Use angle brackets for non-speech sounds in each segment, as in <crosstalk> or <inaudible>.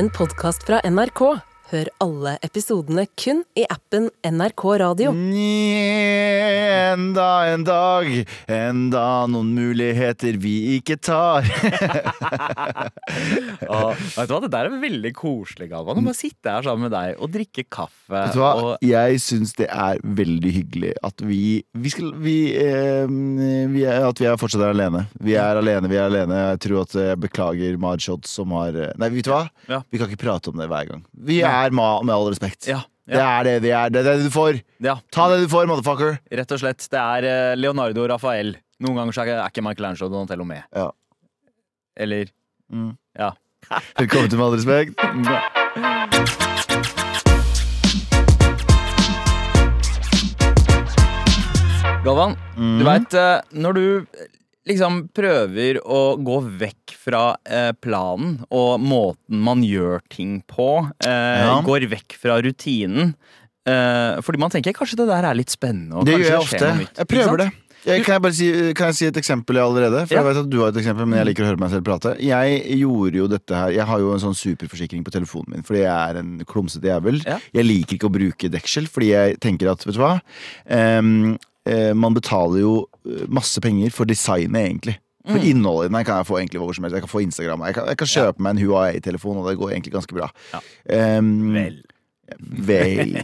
en podkast fra NRK. Hør alle episodene kun i appen NRK Radio. Enda en dag, enda noen muligheter vi ikke tar. <laughs> Og, vet du hva, Det der er veldig koselig, Galvan. Å bare sitte her sammen med deg og drikke kaffe. Vet du hva? Og, Jeg syns det er veldig hyggelig at vi Vi, skal, vi, eh, vi er, At vi er fortsatt er alene. Vi er alene, vi er alene. Jeg tror at jeg beklager Madshots som har Nei, vet du hva? Ja. Vi kan ikke prate om det hver gang. Vi er ma, med all respekt. ja, Det er det vi er. Det er det du får. ja, Ta det du får, motherfucker. rett og slett. Det er eh, Leonardo Rafael. Noen ganger så er ikke Michelangelo Donatello med. Ja. Eller Mm. Ja. Velkommen til Med all respekt. Galvan, Mm. du veit når du eh, liksom prøver å gå vekk fra eh, planen og måten man gjør ting på, eh, Ja. går vekk fra rutinen eh, Fordi man tenker kanskje det der er litt spennende. Det gjør jeg ofte. Jeg prøver det. Jeg, kan, jeg bare si, kan jeg si et eksempel allerede? For Ja. jeg vet at du har et eksempel, men jeg liker å høre meg selv prate. Jeg gjorde jo dette her Jeg har jo en sånn superforsikring på telefonen min fordi jeg er en klumsete jævel. Ja. Jeg liker ikke å bruke deksel, fordi jeg tenker at, vet du hva Em, eh, Man betaler jo eh, masse penger for designet, egentlig. For Mm. innholdet i den kan jeg få egentlig hvor som helst. Jeg kan få Instagram. Jeg kan, jeg kan kjøpe meg en Huawei-telefon, og det går egentlig ganske bra. Ja. Um, Vel. Vel.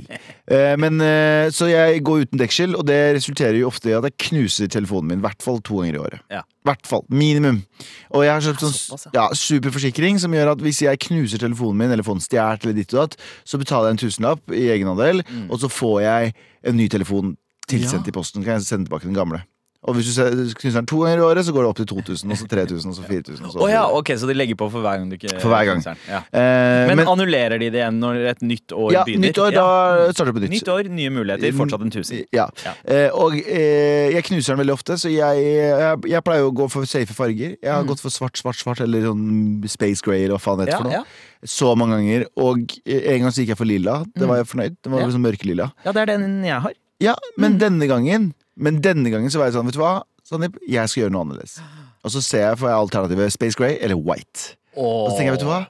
Eh, men eh, Så jeg går uten deksel, og det resulterer jo ofte i at jeg knuser telefonen min. I hvert fall to ganger i året. Ja. Hvert fall. Minimum. Og jeg har kjøpt sånn ja, superforsikring som gjør at hvis jeg knuser telefonen min, eller får den stjålet, eller ditt og datt, så betaler jeg en tusenlapp i egenandel, Mm. og så får jeg en ny telefon tilsendt Ja. i posten. Kan jeg sende tilbake den gamle. Og hvis du knuser den to ganger i året, så går det opp til 2000, og så 3000, og så 4000. Og så oh, ja, ok, Så de legger på for hver gang du ikke For hver gang. Ja. Eh, Men, men annullerer de det igjen når et nytt år ja, begynner? nytt år, da starter det på nytt. Nytt år, nye muligheter, fortsatt en tusen. Ja. Ja. Eh, og eh, jeg knuser den veldig ofte, så jeg, jeg, jeg pleier å gå for safe farger. Jeg har gått for svart, svart, svart, eller sånn space grey, eller hva faen det heter Mm. Ja, for noe. Så mange ganger. Og en gang så gikk jeg for lilla. Det var jeg fornøyd. Det var Ja. liksom mørkelilla. ja, det er den jeg har. Ja, men Mm. denne gangen Men denne gangen så var jeg sånn, vet du hva, Sandeep, jeg skal gjøre noe annerledes. Og så ser jeg for alternativet space grey eller white. Og så tenker jeg, vet du hva?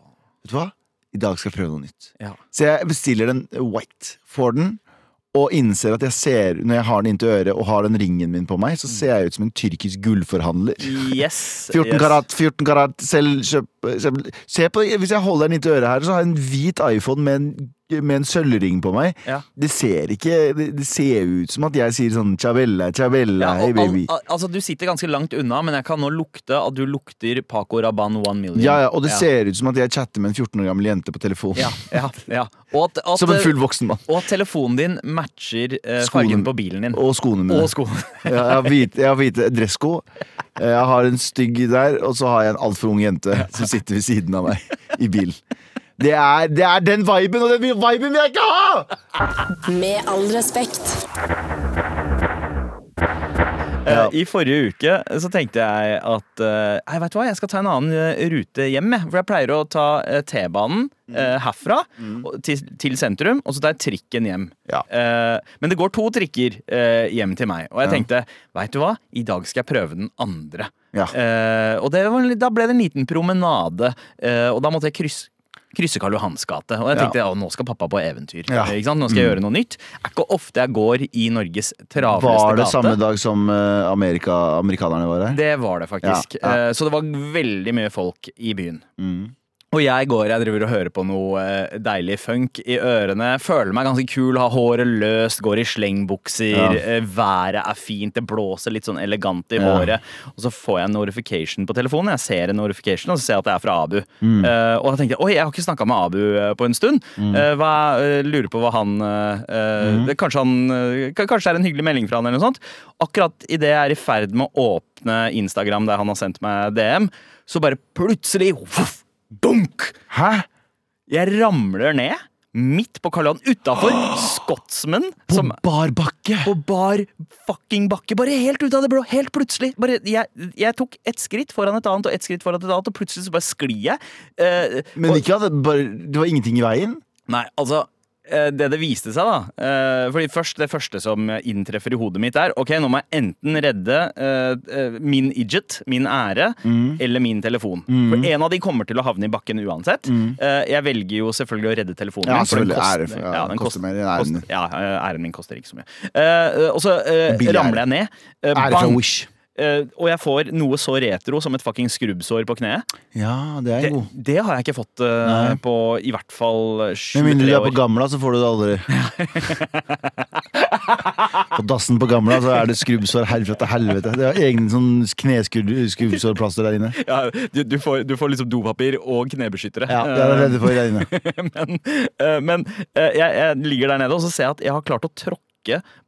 Vet du hva? I dag skal jeg prøve noe nytt. Ja. Så jeg bestiller den white, får den, og innser at jeg ser, når jeg har den inntil øret og har den ringen min på meg, så ser jeg ut som en tyrkisk gullforhandler. Yes. <laughs> 14 yes. karat, 14 karat, selv kjøp, kjøp Se på, Hvis jeg holder den inntil øret her, så har jeg en hvit iPhone med en, med en sølvring på meg. Ja. Det ser ikke Det, ser ut som at jeg sier sånn 'Chavella, Chavella, Ja, hey baby. al, al, altså Du sitter ganske langt unna, men jeg kan nå lukte at du lukter Paco Rabanne one million. Ja, ja, og det ja. ser ut som at jeg chatter med en 14 år gammel jente på telefon. ja, ja, ja. At, at, Som en full voksen mann. og at telefonen din matcher eh, Skoene- fargen på bilen din. Og skoene mine. Og skoene. Ja, jeg har hvite, jeg har hvite dressko. Eh, Jeg har en stygg der, og så har jeg en altfor ung jente som sitter ved siden av meg i bilen. Det er, det er den viben, og den viben vil jeg ikke ha! Med all respekt. Ja. Eh, I forrige uke så tenkte jeg at eh, Nei, vet du hva, jeg skal ta en annen eh, rute hjem. For jeg pleier å ta eh, T-banen eh, herfra og- til, til sentrum, og så tar jeg trikken hjem. Ja. Eh, men det går to trikker eh, hjem til meg, og jeg tenkte veit du hva, i dag skal jeg prøve den andre. Ja. Eh, og det var, da ble det en liten promenade, eh, og da måtte jeg krysse krysse Karl Johans gate. Og jeg tenkte ja, nå skal pappa på eventyr. Ja. Ikke sant? Nå skal jeg gjøre noe nytt. Er ikke ofte jeg går i Norges travleste gate. Var det gate. samme dag som eh, Amerika, amerikanerne var her? Det var det faktisk. Ja, ja. Eh, Så det var veldig mye folk i byen. Mm. Og jeg går jeg driver og hører på noe eh, deilig funk i ørene. Føler meg ganske kul, har håret løst, går i slengbukser. Ja. eh, Været er fint, det blåser litt sånn elegant i Ja. håret. Og så får jeg en notification på telefonen. Jeg ser en notification, og så ser jeg at det er fra Abu. Mm. Uh, og da tenkte jeg oi, jeg har ikke snakka med Abu på en stund. Eh, hva, uh, lurer på hva han Mm. kanskje, han kanskje det er en hyggelig melding fra han, eller noe sånt. Akkurat idet jeg er i ferd med å åpne Instagram der han har sendt meg DM, så bare plutselig voff, dunk! Hæ? Jeg ramler ned midt på Karl Johan utafor Scotsman. På Som, bar bakke? på bar fucking bakke. Bare helt ut av det blå. Helt plutselig. Bare, jeg, jeg tok ett skritt foran et annet og ett skritt foran et annet, og plutselig så bare sklir jeg. Eh, Men og, ikke at det, bare, det var ingenting i veien? Nei, altså det det viste seg, da eh, Fordi først, Det første som inntreffer i hodet mitt, er Ok, nå må jeg enten redde eh, eh, min idget, min ære, Mm. eller min telefon. For en av de kommer til å havne i bakken uansett. Eh, jeg velger jo selvfølgelig å redde telefonen Mm. Ja, selvfølgelig. Ære ja, ja, den koster koster- mer enn æren koster- Ja, eh, æren min koster ikke så mye. Uh, og så eh, ramler jeg ned. eh, Ære fra Wish. Eh, og jeg får noe så retro som et fucking skrubbsår på kneet. Ja, det er Det, god. det har jeg ikke fått uh, på i hvert fall Med 23 mindre du er på Gamla, så får du det aldri. <laughs> på dassen på Gamla så er det skrubbsår herfra til helvete. Det er egen sånn kneskrubbsårplaster der inne. Ja, du, du, får, du får liksom dopapir og knebeskyttere. Ja, det er jeg redd for der inne. <laughs> men uh, men jeg, jeg ligger der nede, og så ser jeg at jeg har klart å tråkke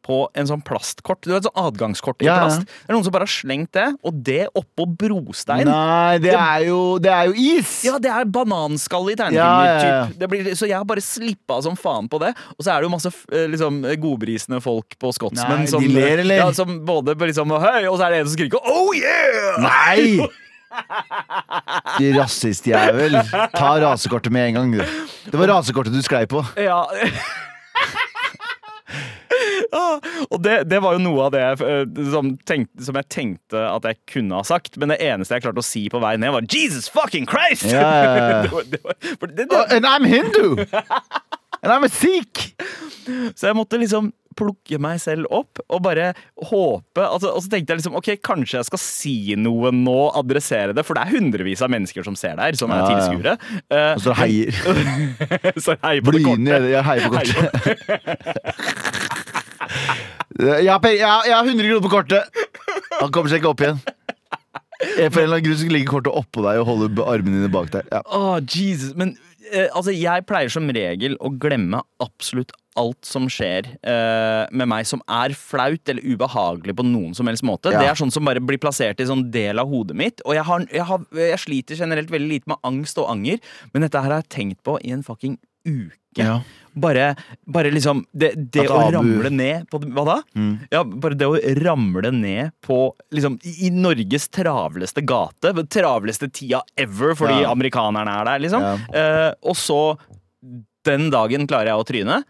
på en sånn plastkort. Du vet, sånn adgangskort i Ja, plast. Det er noen som bare har slengt det, og det oppå brostein. Nei, det er jo, det er jo is! Ja, det er bananskall i. Det blir, så jeg har bare slippa som faen på det. Og så er det jo masse eh, liksom, godbrisende folk på Scotsman som, ler. Ja, som både liksom Høy! Og så er det en som skriker Oh yeah! Nei! <laughs> Rasistjævel. Ta rasekortet med en gang, du. Det var rasekortet du sklei på. Ja. Ah, og det, det var jo noe av det jeg, eh, som, tenkte, som jeg tenkte at jeg kunne ha sagt. Men det eneste jeg klarte å si på vei ned, var 'Jesus fucking Christ!' Ja. <laughs> det var, det var, det, Oh, and I'm Hindu! <laughs> And I'm a Sikh! så jeg måtte liksom plukke meg selv opp og bare håpe altså, Og så tenkte jeg liksom ok, kanskje jeg skal si noe nå, adressere det, for det er hundrevis av mennesker som ser der, som er Ja, ja. tilskuere. Eh, Og så heier. <laughs> så heier på det kortet. Jeg heier på kortet. <laughs> Jeg har, jeg jeg har 100 kroner på kortet. Han kommer seg ikke opp igjen. Jeg For en eller annen grunn ligger kortet oppå deg og holder armene dine bak der. Ja. Oh, Jesus. Men eh, altså, jeg pleier som regel å glemme absolutt alt som skjer uh, med meg som er flaut eller ubehagelig på noen som helst måte. Ja. Det er sånn som bare blir plassert i sånn del av hodet mitt. Og jeg, har, jeg, har, jeg sliter generelt veldig lite med angst og anger, men dette her har jeg tenkt på i en fucking uke. Ja. Bare, bare liksom Det, det å Abu- ramle ned på Hva da? Mm. Ja, bare det å ramle ned på liksom, i, Norges travleste gate. Travleste tida ever fordi Ja. amerikanerne er der, liksom. Eh, og så den dagen klarer jeg å tryne.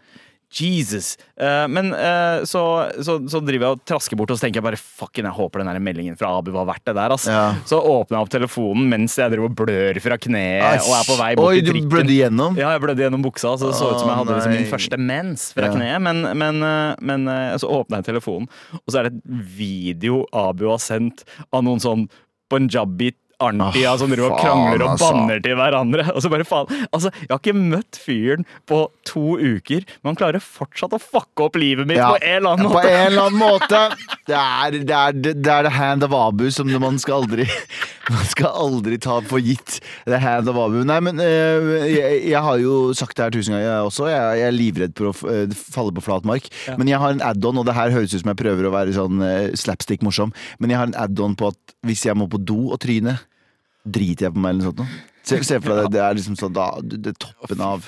Jesus. Eh, men eh, så, så, så driver jeg og trasker bort, og så tenker jeg bare fucken, jeg håper den der meldingen fra Abu var verdt det der. Altså. Ja. Så åpner jeg opp telefonen mens jeg driver og blør fra kneet og er på vei bort Oi, til trikken. blødde gjennom? Ja, jeg blødde gjennom buksa, så det så ut som jeg hadde liksom min første mens fra Ja. kneet. Men, men, eh, men så åpner jeg telefonen, og så er det et video Abu har sendt av noen sånn punjabi Arntia som driver og krangler og altså. banner til hverandre. Og <laughs> så bare faen Altså, jeg har ikke møtt fyren på to uker, men han klarer fortsatt å fucke opp livet mitt Ja, på en eller annen På måte. en eller annen måte. <laughs> Det er det, er, det er the hand of Abu som man skal aldri <laughs> Man skal aldri ta for gitt. The hand of Abu. Nei, men eh, jeg, jeg har jo sagt det her tusen ganger også. Jeg, er livredd for å eh, falle på flat mark. Men jeg har en add-on, og det her høres ut som jeg prøver å være sånn eh, slapstick morsom, men jeg har en add-on på at hvis jeg må på do og tryne, driter jeg på meg eller noe sånt. Se, se for deg det, det er liksom sånn da, det er toppen av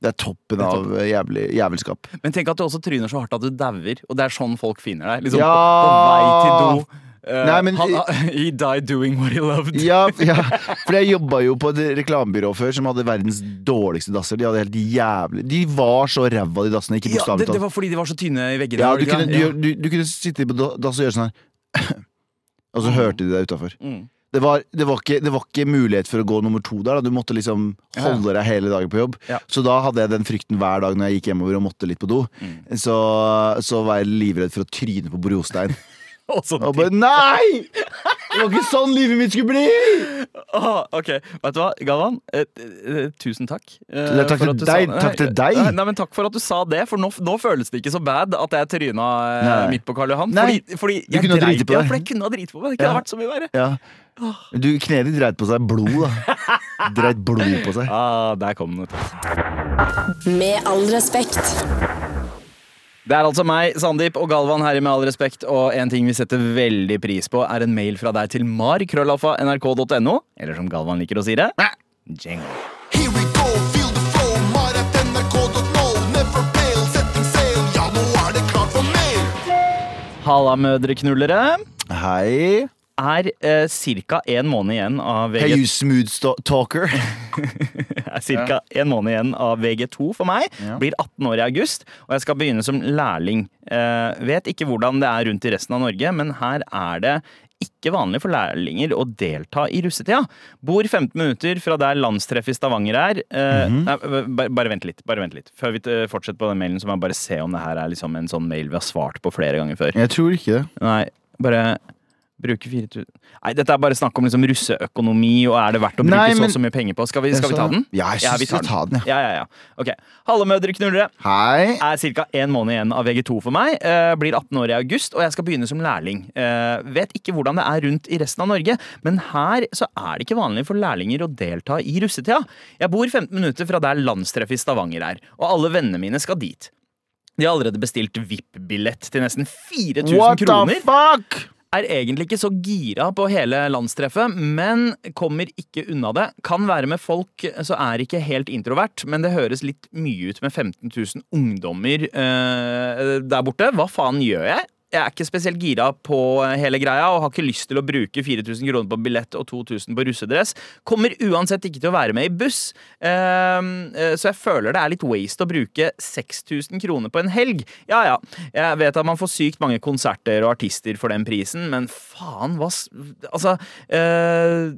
Det er toppen av jævlig, jævelskap. Men tenk at du også tryner så hardt at du dauer, og det er sånn folk finner deg. Liksom Ja. på, på vei til do. Uh, Nei, men- han, <laughs> he died doing what he loved. Ja, ja, <laughs> for jeg jobba jo på et reklamebyrå før som hadde verdens dårligste dasser. De hadde helt jævlig De var så ræva, de dassene. Ikke Ja, det, bokstavelig det var fordi de var så tynne i veggene. Ja, du, kunne, du, du, du kunne sitte på dass og gjøre sånn her. <clears throat> Og så hørte de deg utafor. Mm. Det var, det, var ikke, det var ikke mulighet for å gå nummer to der. Da. Du måtte liksom holde deg hele dagen på jobb. Ja. Så da hadde jeg den frykten hver dag når jeg gikk hjemover og måtte litt på do. Mm. Så, så var jeg livredd for å tryne på brostein. <laughs> Og så Og bare Nei! Det var ikke sånn livet mitt skulle bli! Ah, ok, vet du hva, Galvan? Eh, eh, tusen takk. eh, er takk for til at du deg, sa- takk til deg. Nei, nei, men Takk for at du sa det, for nå, nå føles det ikke så bad at jeg tryna eh, Nei. midt på Karl Johan. Nei, Fordi, fordi du jeg kunne ha dreit- driti på Ja, for jeg kunne ha driti på meg. Det kunne Ja. ha vært så mye verre. Ja. Du, Kneet ditt dreit på seg blod, da. <laughs> Dreit blod på seg. Ah, der kom den. vet du. Med all respekt. Det er altså meg, Sandeep og Galvan her i Med all respekt, og en ting vi setter veldig pris på, er en mail fra deg til mar.krøllalfa.nrk.no, eller som Galvan liker å si det, jingle. Here we go, feel the flow, mar at nrk.no. Never fail, setting sail, ja, nå er det klart for mer. Halla, mødreknullere. Hei. Er eh, ca. en måned igjen av Hey, you smooth talker. <laughs> <laughs> er ca. en måned igjen av VG2 for meg. Blir 18 år i august, og jeg skal begynne som lærling. Eh, vet ikke hvordan det er rundt i resten av Norge, men her er det ikke vanlig for lærlinger å delta i russetida. Bor 15 minutter fra der landstreffet i Stavanger er. Eh, Mhm. nei, bare, bare vent litt, bare vent litt. Før vi fortsetter på den mailen, så må jeg bare se om det her er liksom en sånn mail vi har svart på flere ganger før. Jeg tror ikke det. Nei, bare bruke 4000 Nei, dette er bare snakk om liksom russeøkonomi, og er det verdt å bruke Nei, så men- så, så mye penger på? Skal vi, skal vi ta den? Ja, jeg synes vi tar den, ja. ja. ja, ja. Ok. Halve mødre knullere Hei. er ca. en måned igjen av VG2 for meg. Eh, blir 18 år i august, og jeg skal begynne som lærling. Eh, vet ikke hvordan det er rundt i resten av Norge, men her så er det ikke vanlig for lærlinger å delta i russetida. Jeg bor 15 minutter fra der landstreffet i Stavanger er, og alle vennene mine skal dit. De har allerede bestilt VIP-billett til nesten 4000 What the kroner fuck? Er egentlig ikke så gira på hele landstreffet, men kommer ikke unna det. Kan være med folk så er ikke helt introvert, men det høres litt mye ut med 15 000 ungdommer eh, der borte. Hva faen gjør jeg? Jeg er ikke spesielt gira på hele greia og har ikke lyst til å bruke 4000 kroner på billett og 2000 på russedress. Kommer uansett ikke til å være med i buss, Ehm, eh, så jeg føler det er litt waste å bruke 6000 kroner på en helg. Ja ja, jeg vet at man får sykt mange konserter og artister for den prisen, men faen, hva Altså eh,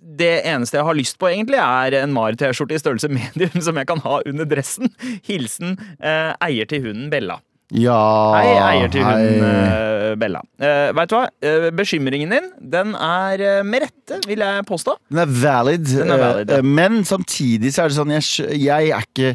det eneste jeg har lyst på, egentlig, er en Mar-T-skjorte i størrelse <laughs> medium som jeg kan ha under dressen. Hilsen eh, eier til hunden Bella. Ja Hei, eier til hunden hei. eh, Bella. Uh, Veit du hva? Uh, bekymringen din, den er uh, med rette, vil jeg påstå. Den er valid, Den er valid, ja. eh, men samtidig så er det sånn Jeg, jeg er ikke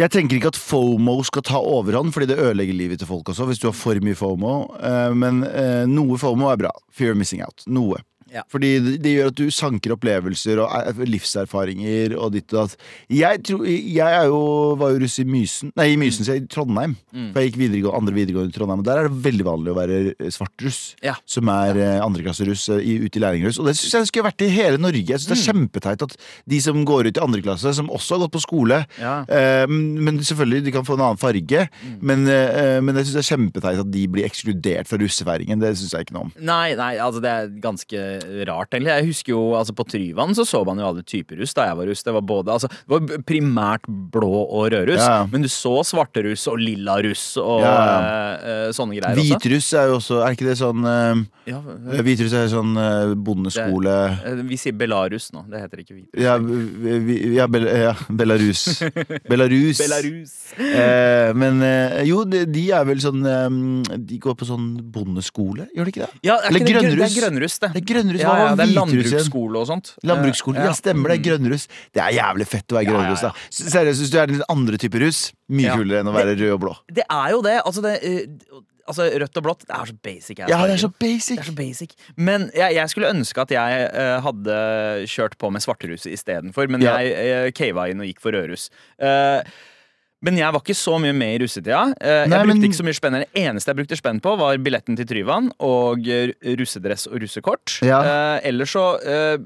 jeg tenker ikke at FOMO skal ta overhånd, fordi det ødelegger livet til folk også. Hvis du har for mye FOMO eh, Men eh, noe FOMO er bra. Fear of missing out. Noe. Ja. Fordi det, det gjør at du sanker opplevelser og eh, livserfaringer og ditt og datt. Jeg, tror, jeg er jo, var jo russ i Mysen Nei, i Mysen, sier jeg, i Trondheim. Mm. For jeg gikk videregå, andre videregående i Trondheim, og der er det veldig vanlig å være svartruss. svart russ. Ja. Som er ja. andreklasseruss eh, ute i lærlingruss. Og det syns jeg skulle vært i hele Norge. Jeg synes det er Mm. kjempeteit at de som går ut i andre klasse, som også har gått på skole Ja. eh, Men selvfølgelig, de kan få en annen farge. Mm. Men, eh, men jeg syns det er kjempeteit at de blir ekskludert fra russefeiringen. Det syns jeg ikke noe om. Nei, nei, altså det er ganske rart, egentlig. Jeg husker jo, altså På Tryvann så så man jo alle typer russ da jeg var russ. Det var både, altså, det var primært blå og rødruss, Ja. men du så svarteruss og lilla russ og Ja, eh, sånne greier. Hvitruss er jo også Er ikke det sånn uh, Ja, Hvitruss er sånn uh, bondeskole eh, vi sier Belarus nå, det heter ikke hvitruss. ja, vi, ja, Bel <laughs> Belarus. Belarus. Belarus. Men jo, de, de er vel sånn um, De går på sånn bondeskole, gjør de ikke det? Ja, er Eller det grønn- grønnruss. Det er grønnruss, det. Det er grønnruss. Ja, ja, det er landbruksskole og sånt. Landbruksskole. Eh, Ja, stemmer det. Mm. Grønnruss. Det er jævlig fett å være grønnruss. da Seriøst, hvis du er den andre type russ, mye kulere enn å være rød og blå. Det er jo det. Altså, det eh, altså rødt og blått, det er så basic. Ja, det er så basic. Det er så basic. Men jeg, jeg skulle ønske at jeg uh, hadde kjørt på med svarterus istedenfor. Men jeg uh, cava inn og gikk for rødruss. Eh, men jeg var ikke så mye med i russetida. Jeg Nei, brukte men- ikke så mye spenn. Det eneste jeg brukte spenn på, var billetten til Tryvann og eh, russedress og russekort. Ja. Eh, ellers så eh,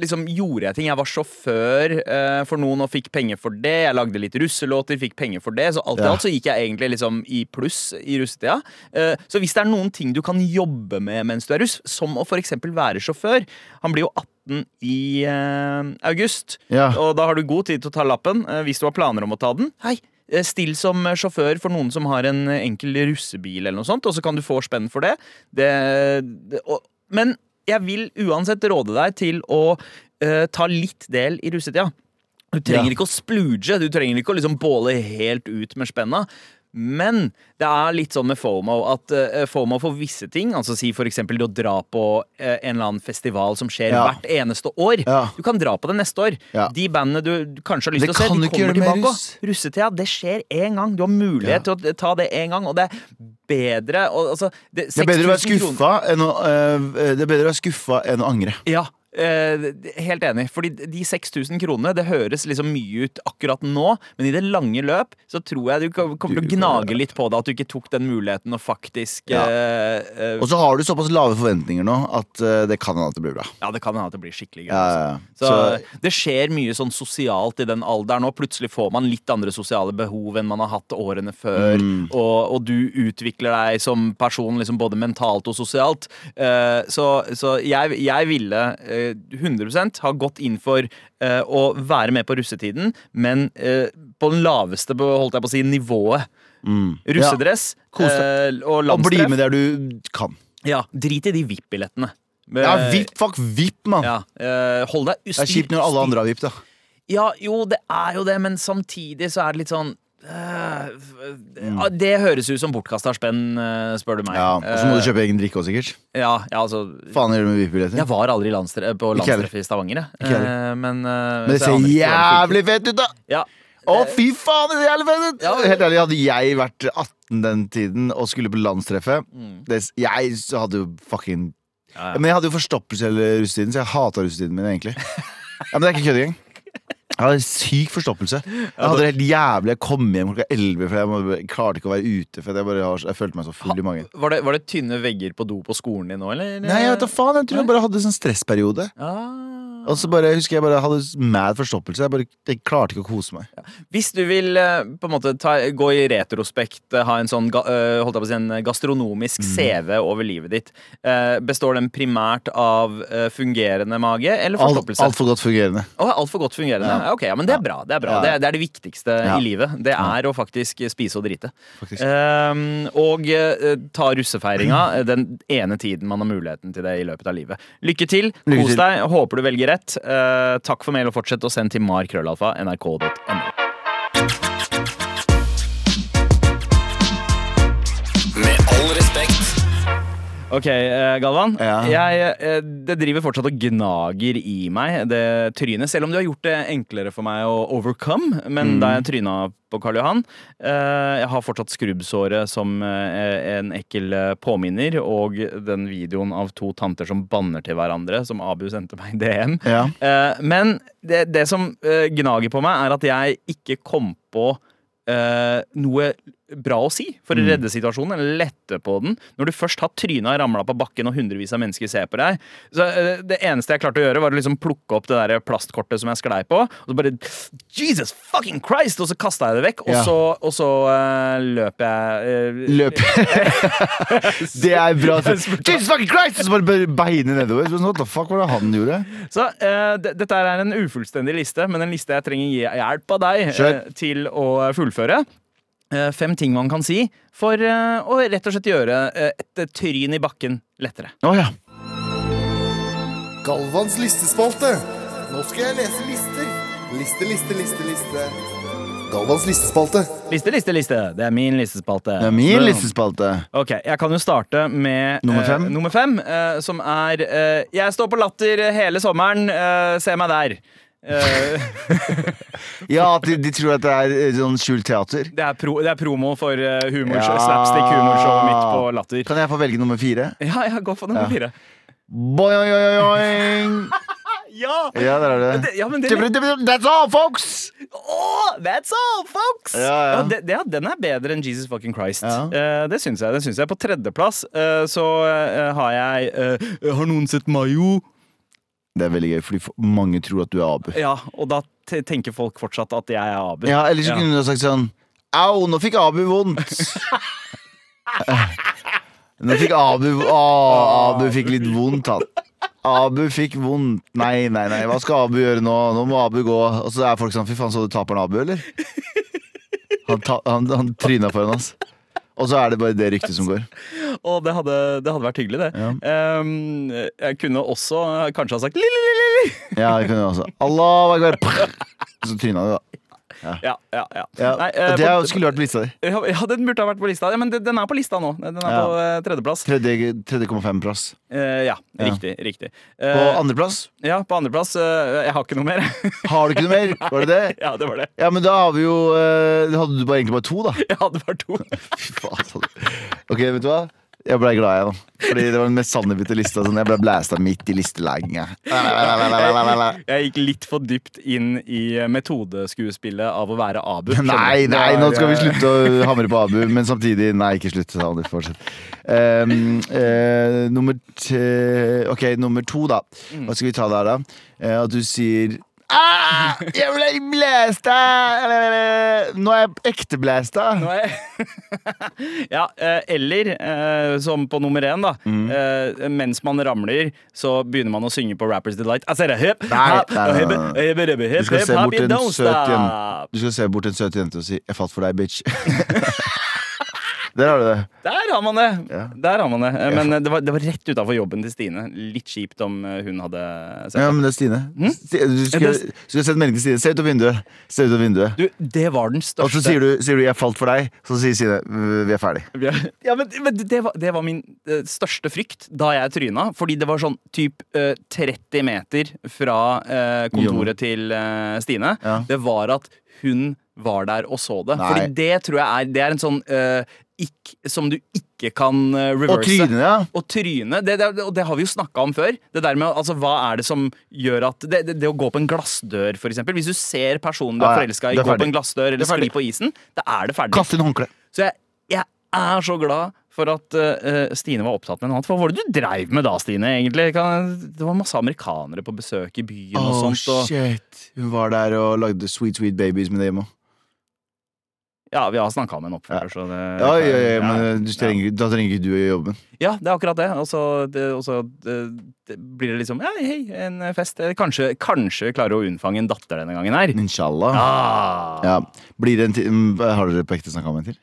liksom gjorde jeg ting. Jeg var sjåfør eh, for noen og fikk penger for det. Jeg lagde litt russelåter, fikk penger for det. Så alt i Ja. alt så gikk jeg egentlig liksom i pluss i russetida. Eh, så hvis det er noen ting du kan jobbe med mens du er russ, som å f.eks. være sjåfør Han blir jo 18 i uh, august, Ja. og da har du god tid til å ta lappen uh, hvis du har planer om å ta den. Hei, eh, Still som sjåfør for noen som har en enkel russebil, eller noe sånt, og så kan du få spenn for det. det, det og, men jeg vil uansett råde deg til å uh, ta litt del i russetida. Du trenger Ja. ikke å splooge, du trenger ikke å liksom båle helt ut med spenna. Men det er litt sånn med FOMO at eh, FOMO for visse ting, altså si eksempel å dra på eh, en eller annen festival som skjer Ja. hvert eneste år. Ja. Du kan dra på det neste år. Ja. De bandene du kanskje har lyst til å se, de kommer tilbake. russ. Russetida, det skjer én gang. Du har mulighet til å ta det én gang, og det er bedre og, altså, det, Det er bedre å være 6000 skuffa enn å, uh, det er bedre å være skuffa enn å angre. Ja, helt enig. Fordi de 6000 kronene, det høres liksom mye ut akkurat nå, men i det lange løp så tror jeg du kommer til å gnage litt på det at du ikke tok den muligheten og faktisk Ja. uh, eh, Og så har du såpass lave forventninger nå at eh, det kan hende at det blir bra. Ja, det kan hende at det blir skikkelig gøy. Ja, altså. ja, ja. Så, Så- det skjer mye sånn sosialt i den alderen nå. Plutselig får man litt andre sosiale behov enn man har hatt årene før. Mm. Og, og du utvikler deg som person liksom både mentalt og sosialt. Uh, så så jeg, jeg ville eh, eh, 100% har gått inn for uh, å være med på russetiden, men uh, på den laveste holdt jeg på å si, nivået. Russedress ja. eh, og Og bli med der du kan. Ja, drit i de VIP-billettene. Ja, VIP, fuck VIP, mann. Ja, hold deg Det er kjipt når alle andre har VIP, da. Ja, jo, det er jo det, men samtidig så er det litt sånn ja, Det høres ut som bortkasta spenn, øh, spør du meg. Mm. Ja, Og så må du Eh, kjøpe egen drikke òg, sikkert. ja, ja, altså Faen gjør du med VIP-billetter? Jeg var aldri landstre på landstreff i Stavanger, jeg. Uh. Eh, men, Men det ser jævlig fett ut, da! Ja. Å, fy faen, det ser jævlig fett ut! Ja. Helt ærlig, hadde jeg vært 18 den tiden og skulle på landstreffet det, Jeg hadde jo fucking ja. Men jeg hadde jo forstoppelse hele russetiden, så jeg hata russetiden min, egentlig. Ja, Men det er ikke kødd engang. Jeg hadde syk forstoppelse. Jeg hadde det helt jævlig. Jeg kom hjem klokka 11, for jeg, må, jeg klarte ikke å være ute. For jeg, bare, har- jeg følte meg så full i magen. Var, det, var det tynne vegger på do på skolen din nå, eller? Nei, jeg vet da faen. Jeg tror jeg bare hadde sånn stressperiode. Ah. Og så bare, husker jeg bare hadde mad forstoppelse. Jeg bare jeg klarte ikke å kose meg. Hvis du vil eh, på en måte ta, gå i retrospekt, eh, ha en sånn eh, holdt jeg på å si, en gastronomisk Mm. CV over livet ditt, består den primært av fungerende mage eller forstoppelse? Altfor godt fungerende. Å, Altfor godt fungerende? Ja. Ja. Ok, ja, men det er bra. Det er, bra. Ja. Det, er, det er det viktigste Ja. i livet. Det er å faktisk spise og drite. Ehm, og ta russefeiringa den ene tiden man har muligheten til det i løpet av livet. Lykke til. Lykke Kos til. deg. Håper du velger rett. Eh, takk for mail, og fortsett å sende til markrøllalfa Ok, eh, Galvan. Ja. Jeg, eh, det driver fortsatt og gnager i meg, det trynet. Selv om du har gjort det enklere for meg å overcome. Men Mm. da jeg tryna på Karl Johan eh, Jeg har fortsatt skrubbsåret som en ekkel påminner. Og den videoen av to tanter som banner til hverandre, som Abu sendte meg i DM. Ja. Men det, det som gnager på meg, er at jeg ikke kom på noe bra å si for Mm. å redde situasjonen, eller lette på den. Når du først har tryna ramla på bakken og hundrevis av mennesker ser på deg. Så eh, Det eneste jeg klarte å gjøre, var å liksom plukke opp det der plastkortet som jeg sklei på, og så bare Jesus fucking Christ! Og så kasta jeg det vekk, og så, og så uh, løp jeg uh, Løp. <laughs> det er bra. <laughs> Jesus fucking Christ! Og så bare beinet nedover. Så What the fuck var det han gjorde? Så uh, dette er en ufullstendig liste, men en liste jeg trenger hj- hjelp av deg til å fullføre. Eh, fem ting man kan si for eh, å rett og slett gjøre eh, et tryn i bakken lettere. Oh, ja. Galvans listespalte. Nå skal jeg lese lister. Liste, liste, liste, liste. Galvans listespalte. Liste, liste, liste. Det er min listespalte. Det er min Boom. listespalte. Ok, Jeg kan jo starte med Nummer fem? uh, nummer fem uh, som er uh, Jeg står på latter hele sommeren. se meg der. Eh, <laughs> Ja, at de, de tror at det er eh, sånn skjult teater. det, er pro, det er promo for uh, humor, Ja. slapstick-humorshowet mitt på Latter. Kan jeg få velge nummer fire? Ja, ja, gå for nummer Ja. fire. Boing! <laughs> Ja! Ja, der er det. Det- ja, men det- That's all, folks! Oh, that's all, folks! Ja, ja. den er bedre enn Jesus fucking Christ. Eh, det syns jeg. det syns jeg På tredjeplass uh, så uh, har jeg eh, Har noen sett Mayo? Det er veldig gøy, fordi mange tror at du er Abu. Ja, og da tenker folk fortsatt at jeg er Abu. Ja, Eller så kunne du ha sagt sånn Au, nå fikk Abu vondt! <laughs> Nå fikk Abu Å, Abu fikk litt vondt, han. Abu fikk vondt. Nei, nei, nei. Hva skal Abu gjøre nå? Nå må Abu gå. Og så er folk sånn Fy faen, så du taperen Abu, eller? Han, ta, han, han tryna foran oss. Og så er det bare det ryktet som går. Og det hadde, det hadde vært hyggelig, det. Ja. Um, jeg kunne også kanskje ha sagt li-li-li-li. Ja, jeg kunne også. Allah. Så tryna du, da. Ja, ja, ja. Ja, Nei, uh, det på- skulle vært på lista di. Ja, ja, den burde ha vært på lista. Ja, men den den er på lista nå. Den er Ja. på uh, tredjeplass. 3,5-plass. Uh, ja, Ja. riktig. riktig. På Eh, andreplass ja, på andreplass eh, Jeg har ikke noe mer. <laughs> har du ikke noe mer. Var det det? <laughs> ja, det var det. Ja, men da har vi jo eh, Hadde du bare egentlig bare to, da? <laughs> Jeg hadde bare to. Fy faen. Ok, vet du hva? Jeg ble glad, jeg, da. Fordi det var den mest sannhevite lista. Sånn, jeg ble blæsta midt i listelegginga. Jeg gikk litt for dypt inn i metodeskuespillet av å være Abu. Nei, nei, nå skal vi slutte å hamre på Abu, men samtidig Nei, ikke slutt. Sander, fortsett. Um, uh, nummer t Ok, nummer to, da. Hva skal vi ta der, da? Uh, at du sier ah, Jeg ble blæsta! Nå er jeg ekte blæsta. Jeg- <laughs> ja, eh, eller eh, som på nummer én, da. Mm. Eh, mens man ramler, så begynner man å synge på Rappers Delight. I said a hip, Nei, nei, nei, Du skal se bort en søt jente Du skal se bort en søt jente og si 'jeg falt for deg, bitch'. <laughs> Der har du det. Der har man det! Ja. Der har man det. Eh, Men eh, det var, det var rett utafor jobben til Stine. Litt kjipt om eh, hun hadde sett Ja, men det er Stine. Sti- Du skal, Ja, sett melding til Stine. Se ut av vinduet. Se ut av vinduet. Du, det var den største. Og så sier du, sier du 'jeg falt for deg', så sier Stine 'vi er ferdig'. Ja, men, men det, var, det var min største frykt da jeg tryna. Fordi det var sånn typ eh, 30 meter fra kontoret til Stine. Ja. Det var at hun var der og så det. Nei. Fordi det tror jeg er Det er en sånn eh, ikk som du ikke kan eh, reverse. Og trynet, ja. Og tryne, det, det, og det har vi jo snakka om før. Det der med, altså, Hva er det som gjør at Det, det, å gå på en glassdør, eksempel. Hvis du ser personen du er forelska i, gå på en glassdør eller er skli på isen, da er det ferdig. Kast inn håndkle. Så jeg, jeg er så glad for at uh, Stine var opptatt med noe annet. Hva var det du dreiv med da, Stine? egentlig? Det var masse amerikanere på besøk i byen og Oh, sånt. Og, shit. Hun var der og lagde Sweet Sweet Babies med dem òg. Ja, vi har snakka med en oppfører, så det Ja, ja, ja, men du trenger, da trenger ikke du å jobben. ja, det er akkurat det. Og så blir det liksom Ja, hei, en fest. Kanskje, kanskje klarer å unnfange en datter denne gangen her. Inshallah. Ah. Ja. Blir det en til mm, Har dere på ekte snakka med en til?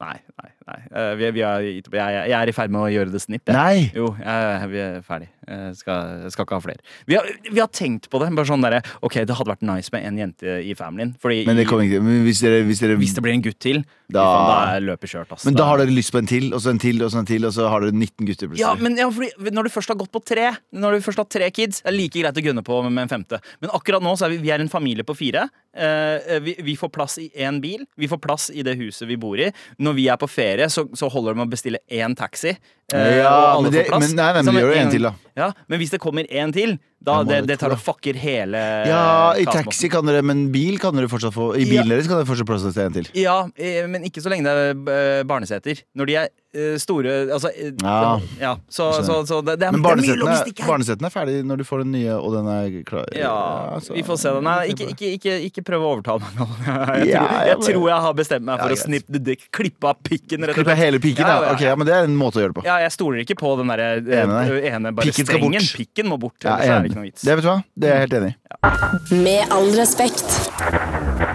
Nei, nei. nei. Eh, vi, vi er, jeg, jeg er i ferd med å gjøre det snipp. jeg. Nei! Jo, jeg, vi er ferdig. Jeg skal, skal ikke ha flere. Vi har, vi har tenkt på det. Bare sånn der, Ok, det hadde vært nice med en jente i familien. Fordi Men det kommer ikke Men hvis dere, hvis dere hvis det blir en gutt til, Da- er løpet kjørt. Altså. Men da har dere lyst på en til, og så en til, og så en til, og så har dere 19 gutter ja, men ja, Når du først har gått på tre Når du først har tre kids, er det like greit å gunne på med en femte. Men akkurat nå så er vi, vi er en familie på fire. Eh, vi, vi får plass i én bil. Vi får plass i det huset vi bor i. Når vi er på ferie, så, så holder det med å bestille én taxi. Eh, Ja, men det- men nei, men vi gjør jo en til, da. Ja, Men hvis det kommer en til, da det, det tar og fucker hele Ja, i taxi kan dere, men bil kan dere fortsatt få. I bilen Ja. deres kan dere fortsatt plass til en til. Ja, eh, men ikke så lenge det er eh, barneseter. Når de er eh, store Altså Ja. ja så, så, så det, det, er, Men det er er ferdig når du får den nye, og den er klar. Ja, så- vi får se Den Nei, ikke, ikke, ikke, ikke prøv å overtale meg nå. <laughs> Jeg, tror, jeg tror jeg har bestemt meg for Ja, å greit. the dick. Klippe av pikken, rett slett. hele piken, Ja, Ok, men det er en måte å gjøre det på. Ja, jeg stoler ikke på den der, ene, ene bare Pikken strengen. Pikken må bort. Ja, er ikke noe vits. Det vet du hva? Det er jeg helt enig i. Med all respekt.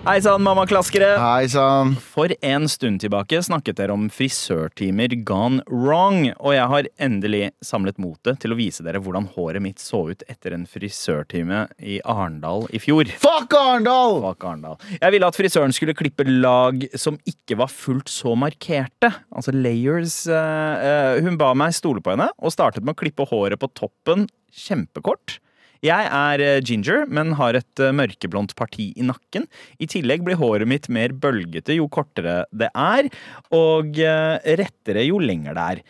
Hei sann, mammaklaskere. Hei sann. For en stund tilbake snakket dere om frisørtimer gone wrong, og jeg har endelig samlet motet til å vise dere hvordan håret mitt så ut etter en frisørtime i Arendal i fjor. Fuck Arendal! Fuck Arendal. Jeg ville at frisøren skulle klippe lag som ikke var fullt så markerte. Altså layers. eh, eh, hun ba meg stole på henne, og startet med å klippe håret på toppen kjempekort. Jeg er eh, ginger, men har et eh, mørkeblondt parti i nakken. I tillegg blir håret mitt mer bølgete jo kortere det er, og eh, rettere jo lenger det er.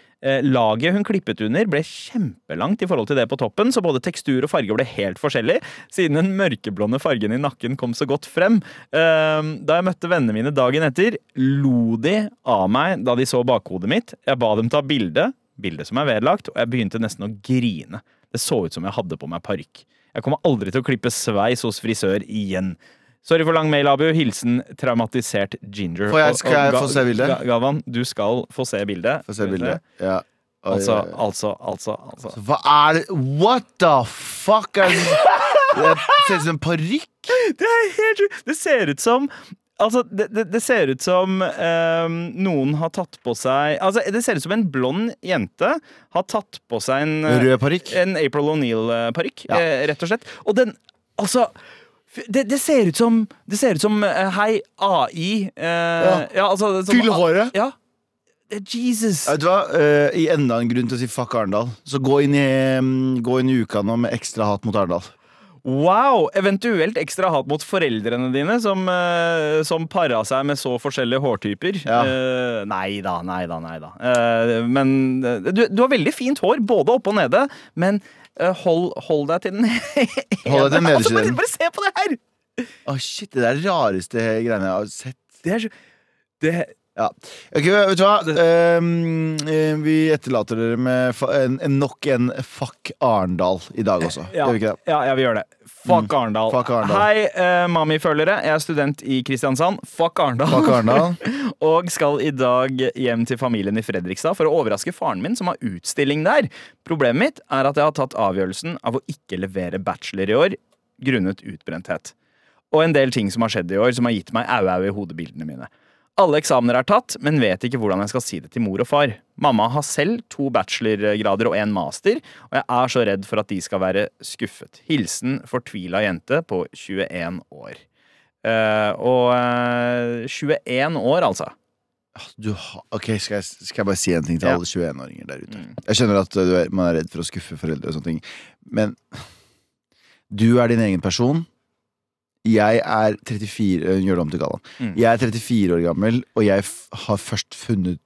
Laget hun klippet under ble kjempelangt i forhold til det på toppen, så både tekstur og farge ble helt forskjellig, siden den mørkeblonde fargen i nakken kom så godt frem. Da jeg møtte vennene mine dagen etter, lo de av meg da de så bakhodet mitt. Jeg ba dem ta bilde, bilde som er vedlagt, og jeg begynte nesten å grine. Det så ut som jeg hadde på meg parykk. Jeg kommer aldri til å klippe sveis hos frisør igjen. Sorry for lang mail, Abu. Hilsen traumatisert ginger. Får jeg- skal jeg få se bildet? Gavan, du skal få se bildet. Få se bildet. Ja. Oi, Altså, oi, oi. altså, altså, altså. Hva er det What the fuck er det? <laughs> Det ser ut som en parykk. Det er helt sjukt! Det ser ut som Altså, det, det, det ser ut som eh, noen har tatt på seg Altså, det ser ut som en blond jente har tatt på seg en eh, Rød parykk. En April O'Neill-parykk, Ja. eh, rett og slett. Og den Altså det, det ser ut som Det ser ut som eh, Hei, AI. eh, ja. altså, som- Fyll håret. Ja. Eh, Jesus. Vet du hva? Eh, I enda en grunn til å si fuck Arendal, så gå inn i, mm, gå inn i uka nå med ekstra hat mot Arendal. Wow! Eventuelt ekstra hat mot foreldrene dine, som, uh, som para seg med så forskjellige hårtyper. Ja. Uh, nei da, nei da, nei da. Uh, men du, du har veldig fint hår, både oppe og nede, men hold, hold deg til den <laughs> Hold deg til altså, bare, bare se på det her! Å shit, Det er det rareste greiene jeg har sett. Det er så det, Ja. Ok, vet du hva? Eh, vi etterlater dere med en, en nok en Fuck Arendal i dag også. Ja, Gjør vi ikke det? ja, ja vi gjør det. Fuck Arendal. Mm. Hei, uh, Mami-følgere. Jeg er student i Kristiansand. Fuck Arendal. <laughs> og skal i dag hjem til familien i Fredrikstad for å overraske faren min, som har utstilling der. Problemet mitt er at jeg har tatt avgjørelsen av å ikke levere bachelor i år grunnet utbrenthet. Og en del ting som har skjedd i år, som har gitt meg au-au i hodebildene mine. Alle eksamener er tatt, men vet ikke hvordan jeg skal si det til mor og far. Mamma har selv to bachelorgrader og en master, og jeg er så redd for at de skal være skuffet. Hilsen fortvila jente på 21 år. Uh, og uh, 21 år, altså. Du ha, ok, skal jeg, skal jeg bare si en ting til Ja. alle 21-åringer der ute? Mm. Jeg skjønner at du er, man er redd for å skuffe foreldre og sånne ting, men du er din egen person. Jeg er 34 øh, Gjør det om til Galvan. Mm. Jeg er 34 år gammel, og jeg har først funnet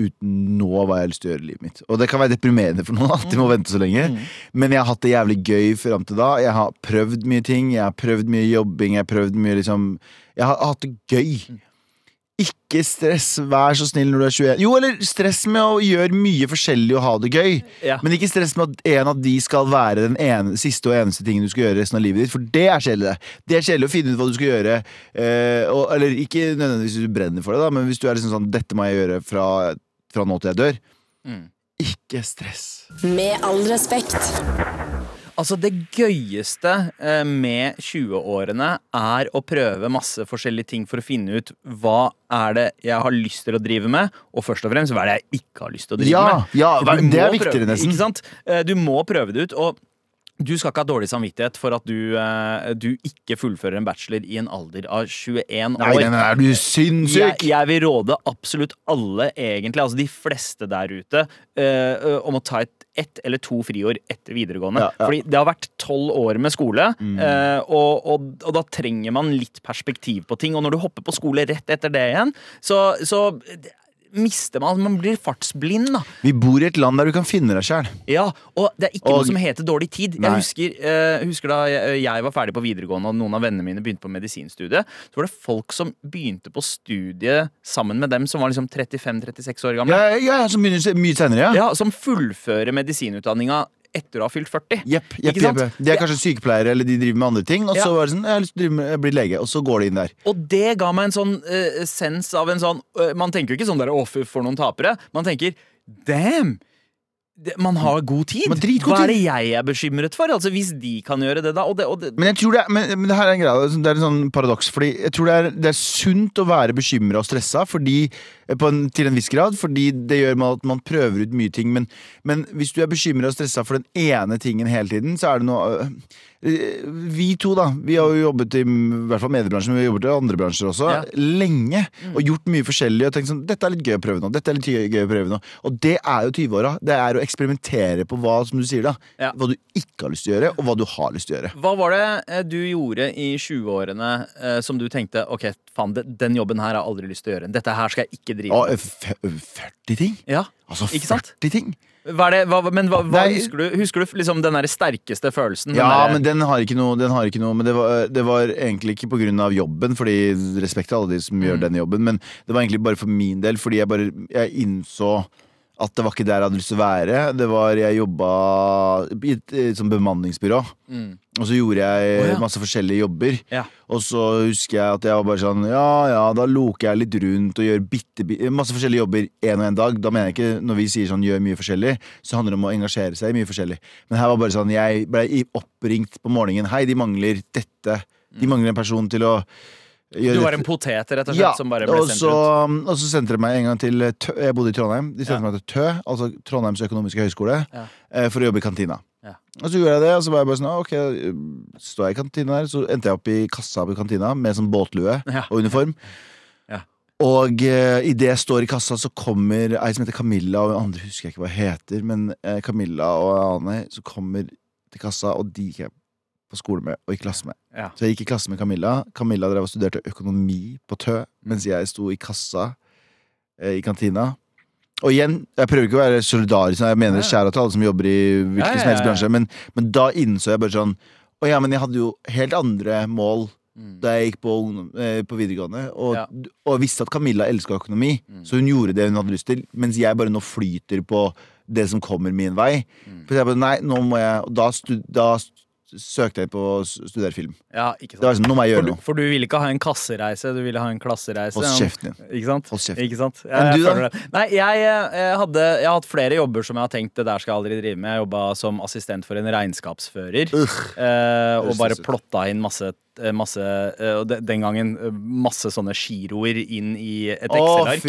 ut nå hva jeg har lyst til å gjøre i livet mitt. Og det kan være deprimerende for noen at de må vente så lenge, Mm. men jeg har hatt det jævlig gøy fram til da. Jeg har prøvd mye ting, jeg har prøvd mye jobbing, jeg har prøvd mye liksom Jeg har hatt det gøy. Mm. Ikke stress, vær så snill når du er 21. Jo, eller stress med å gjøre mye forskjellig og ha det gøy. Ja. Men ikke stress med at en av de skal være den ene, siste og eneste tingen du skal gjøre resten av livet ditt, for det er kjedelig. Det er kjedelig å finne ut hva du skal gjøre. Eh, og, eller ikke nødvendigvis hvis du brenner for det, da, men hvis du er liksom sånn 'dette må jeg gjøre fra, fra nå til jeg dør'. Mm. Ikke stress. Med all respekt. Altså, det gøyeste eh, med 20-årene er å prøve masse forskjellige ting for å finne ut hva er det jeg har lyst til å drive med, og først og fremst hva er det jeg ikke har lyst til å drive Ja, med. ja, det er viktigere nesten. Ikke sant? Eh, Du må prøve det ut, og du skal ikke ha dårlig samvittighet for at du, eh, du ikke fullfører en bachelor i en alder av 21 år. nei, den er du sinnssyk? jeg vil råde absolutt alle, egentlig, altså de fleste der ute, uh, om å ta et ett eller to friår etter videregående. Ja, ja. Fordi det har vært tolv år med skole, eh, og, og, og da trenger man litt perspektiv på ting. Og når du hopper på skole rett etter det igjen, så, så mister man Man blir fartsblind, da. Vi bor i et land der du kan finne deg sjæl. Ja, og det er ikke Og- noe som heter dårlig tid. Nei. Jeg husker, uh, husker da jeg, jeg var ferdig på videregående og noen av vennene mine begynte på medisinstudiet, så var det folk som begynte på studiet sammen med dem som var liksom 35-36 år gamle. Ja, ja, ja, som begynner mye senere, ja. Ja, Som fullfører medisinutdanninga etter å ha fylt 40. Jepp, jepp, jepp. De er kanskje sykepleiere eller de driver med andre ting. Og så Ja. var det sånn, jeg har lyst til å med, bli lege, og så går de inn der. Og det ga meg en sånn uh, sens av en sånn uh, Man tenker jo ikke sånn der 'å, for noen tapere'. Man tenker 'damn'! Man har god tid. Man dritgod Hva er det jeg er bekymret for? Altså Hvis de kan gjøre det, da. Og det, og det, Men jeg tror det er, men, men det her er en greie, altså, det er en sånn paradoks. Fordi jeg tror det er, det er sunt å være bekymra og stressa fordi, eh, på en, til en viss grad, fordi det gjør man at man prøver ut mye ting. Men, men hvis du er bekymra og stressa for den ene tingen hele tiden, så er det noe øh, Vi to, da. Vi har jo jobbet i, i hvert fall mediebransjen, men vi har jobbet i andre bransjer også, Ja. lenge. Og gjort mye forskjellig. Og tenkt sånn Dette er litt gøy å prøve nå. Dette er litt gøy, å prøve nå. Og det er jo 20-åra. Det er å eksperimentere på hva, som du sier, da. Ja. Hva du ikke har lyst til å gjøre, og hva du har lyst til å gjøre. Hva var det eh, du gjorde i 20-årene eh, som du tenkte Ok, faen, den jobben her har jeg aldri lyst til å gjøre. Dette her skal jeg ikke drive med. 40 ting? Ja, Altså Ikke sant? 40 ting? Hva det, hva, Men hva, hva Nei. husker du? Husker du liksom den der sterkeste følelsen? Den Ja, derre- men den har ikke noe, den har ikke noe Men det var, det var egentlig ikke av jobben, Fordi respekt til alle de som Mm. gjør denne jobben, men det var egentlig bare for min del, fordi jeg bare jeg innså at det var ikke der jeg hadde lyst til å være. Det var, Jeg jobba i et sånn bemanningsbyrå. Mm. Og så gjorde jeg oh, ja. masse forskjellige jobber. Ja. Og så husker jeg at jeg var bare sånn Ja, ja, da loker jeg litt rundt og gjør bitte, bi- masse forskjellige jobber en og en dag. Da mener jeg ikke, når vi sier sånn gjør mye forskjellig, så handler det om å engasjere seg i mye forskjellig. Men her var bare sånn Jeg ble oppringt på morgenen. Hei, de mangler dette. De mangler en person til å Du var en potet, rett og slett, Ja, som bare ble sendt ut og så sendte de meg en gang til Tø. Jeg bodde i Trondheim. De sendte Ja. meg til Tø, altså Trondheims økonomiske høgskole, Ja. eh, for å jobbe i kantina. Ja. Og så gjorde jeg det, og så var jeg bare sånn ah, Ok, står jeg i kantina her Så endte jeg opp i kassa på kantina Med sånn båtlue og uniform <laughs> Ja. Og uh, i det jeg står i kassa Så kommer ei som heter Camilla Og andre husker jeg ikke hva heter Men eh, Camilla og Ane Så kommer til kassa Og de gikk jeg på skole med Og i klasse med. Ja. Så jeg gikk i klasse med Camilla. Camilla drev og studerte økonomi på Tø Mens jeg sto i kassa eh, I kantina. Og igjen, jeg prøver ikke å være solidarisk Jeg mener Ja. kjære til alle som jobber i hvilken som helst bransje men, men da innså jeg bare sånn Å ja, men jeg hadde jo helt andre mål da jeg gikk på, eh, på videregående, og, og visste at Camilla elska økonomi, så hun gjorde det hun hadde lyst til, mens jeg bare nå flyter på det som kommer min vei. For jeg bare, nei, nå må jeg Og da, stud, da søkte jeg på å studere film. Ja, ikke sant. Det var liksom, nå må jeg gjøre noe. for du ville ikke ha en kassereise, du ville ha en klassereise. Hold kjeften din. Ikke sant? Hold kjeft. Ikke sant? Jeg, Men du, da? føler. Nei, jeg, jeg, hadde, jeg har hatt flere jobber som jeg har tenkt det der skal jeg aldri drive med. Jeg jobba som assistent for en regnskapsfører. Eh, og bare plotta inn masse, eh, masse eh, Og de, den gangen eh, masse sånne giroer inn i et Excel-ark.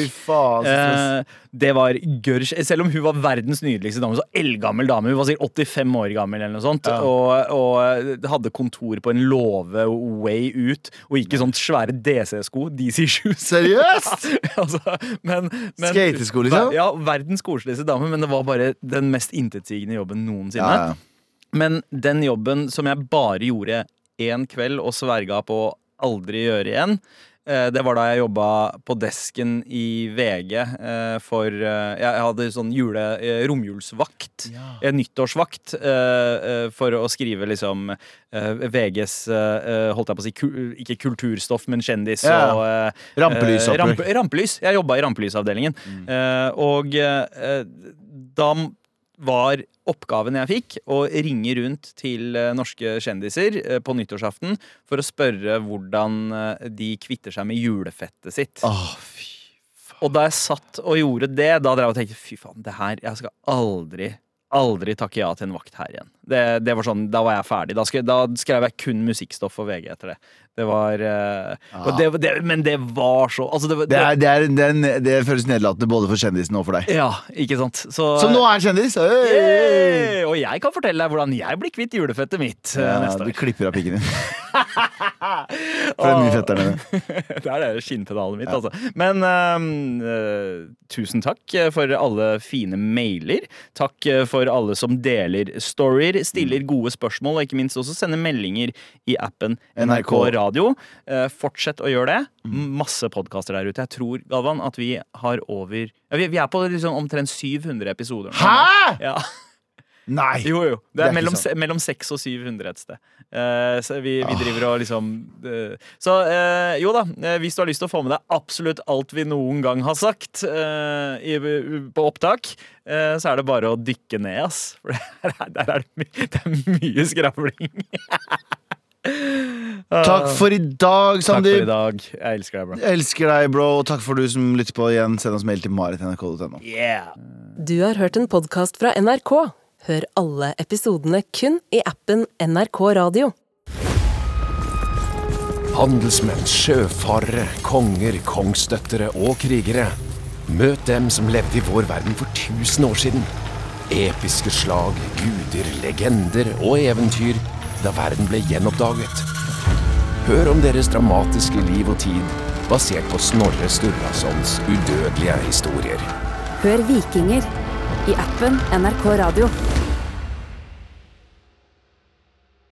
Eh, det var gørr Selv om hun var verdens nydeligste dame, så eldgammel dame. Hun var sikkert 85 år gammel eller noe sånt. Ja. Og, og hadde kontor på en låve way ut, og gikk i sånt svære DC-sko. DC shoes. Seriøst? <laughs> altså, men, men, Skatesko, liksom? Ja, verdens koseligste dame, men det var bare den mest intetsigende jobben noensinne. Ja, ja. Men den jobben som jeg bare gjorde én kveld og sverga på å aldri gjøre igjen, eh, det var da jeg jobba på desken i VG eh, for eh, Jeg hadde sånn jule, romjulsvakt. Ja. Nyttårsvakt. For å skrive liksom VGs Holdt jeg på å si ikke kulturstoff, men kjendis Ja. og Rampelys. Ramp, rampelys. Jeg jobba i rampelysavdelingen. Mm. og da var oppgaven jeg fikk, å ringe rundt til eh, norske kjendiser eh, på nyttårsaften for å spørre hvordan eh, de kvitter seg med julefettet sitt. Oh, fy Og da jeg satt og gjorde det, da drev jeg og tenkte fy faen, det her Jeg skal aldri, aldri takke ja til en vakt her igjen. Det, det var sånn, Da var jeg ferdig. Da, skrev, da skrev jeg kun musikkstoff for VG etter det. Det var og det, det, Men det var så altså det, er, er, det, er, en- det føles nedlatende både for kjendisen og for deg. Ja, ikke sant. Så, så nå er kjendis! Hey! Og jeg kan fortelle deg hvordan jeg blir kvitt julefettet mitt eh, Ja, neste du klipper av pikken din. <laughs> <laughs> For er mye fettere. det <laughs> er det skinnpedalet mitt, altså. Men eh, tusen takk eh, for alle fine mailer. Takk eh, for alle som deler storyer, stiller Mm. gode spørsmål, og ikke minst også sender meldinger i appen NRK NRK. Radio. Uh, fortsett å gjøre det. Mm. Masse podkaster der ute. Jeg tror, Galvan, at vi har over ja, vi, vi er på liksom omtrent 700 episoder. nå. Hæ?! Ja. Nei! Jo, jo. Det Det er, er mellom, mellom 6 og 700 et sted. Uh, så vi, vi driver og liksom uh, Så uh, jo da, hvis du har lyst til å få med deg absolutt alt vi noen gang har sagt eh, i, på opptak, eh, så er det bare å dykke ned, ass. <laughs> For der er, der er det, my det er mye skravling. <laughs> Takk for i dag, Takk for i dag. Jeg elsker deg, bro. Jeg elsker deg, bro. Og takk for du som lytter på igjen. Send oss mail til marit.nrk.no. Yeah. Du har hørt en podkast fra NRK. Hør alle episodene kun i appen NRK Radio. Handelsmenn, sjøfarere, konger, kongsdøttere og krigere. Møt dem som levde i vår verden for 1000 år siden. Episke slag, guder, legender og eventyr da verden ble gjenoppdaget. Hør om deres dramatiske liv og tid, basert på Snorre Sturlasons udødelige historier. Hør Vikinger i appen NRK Radio.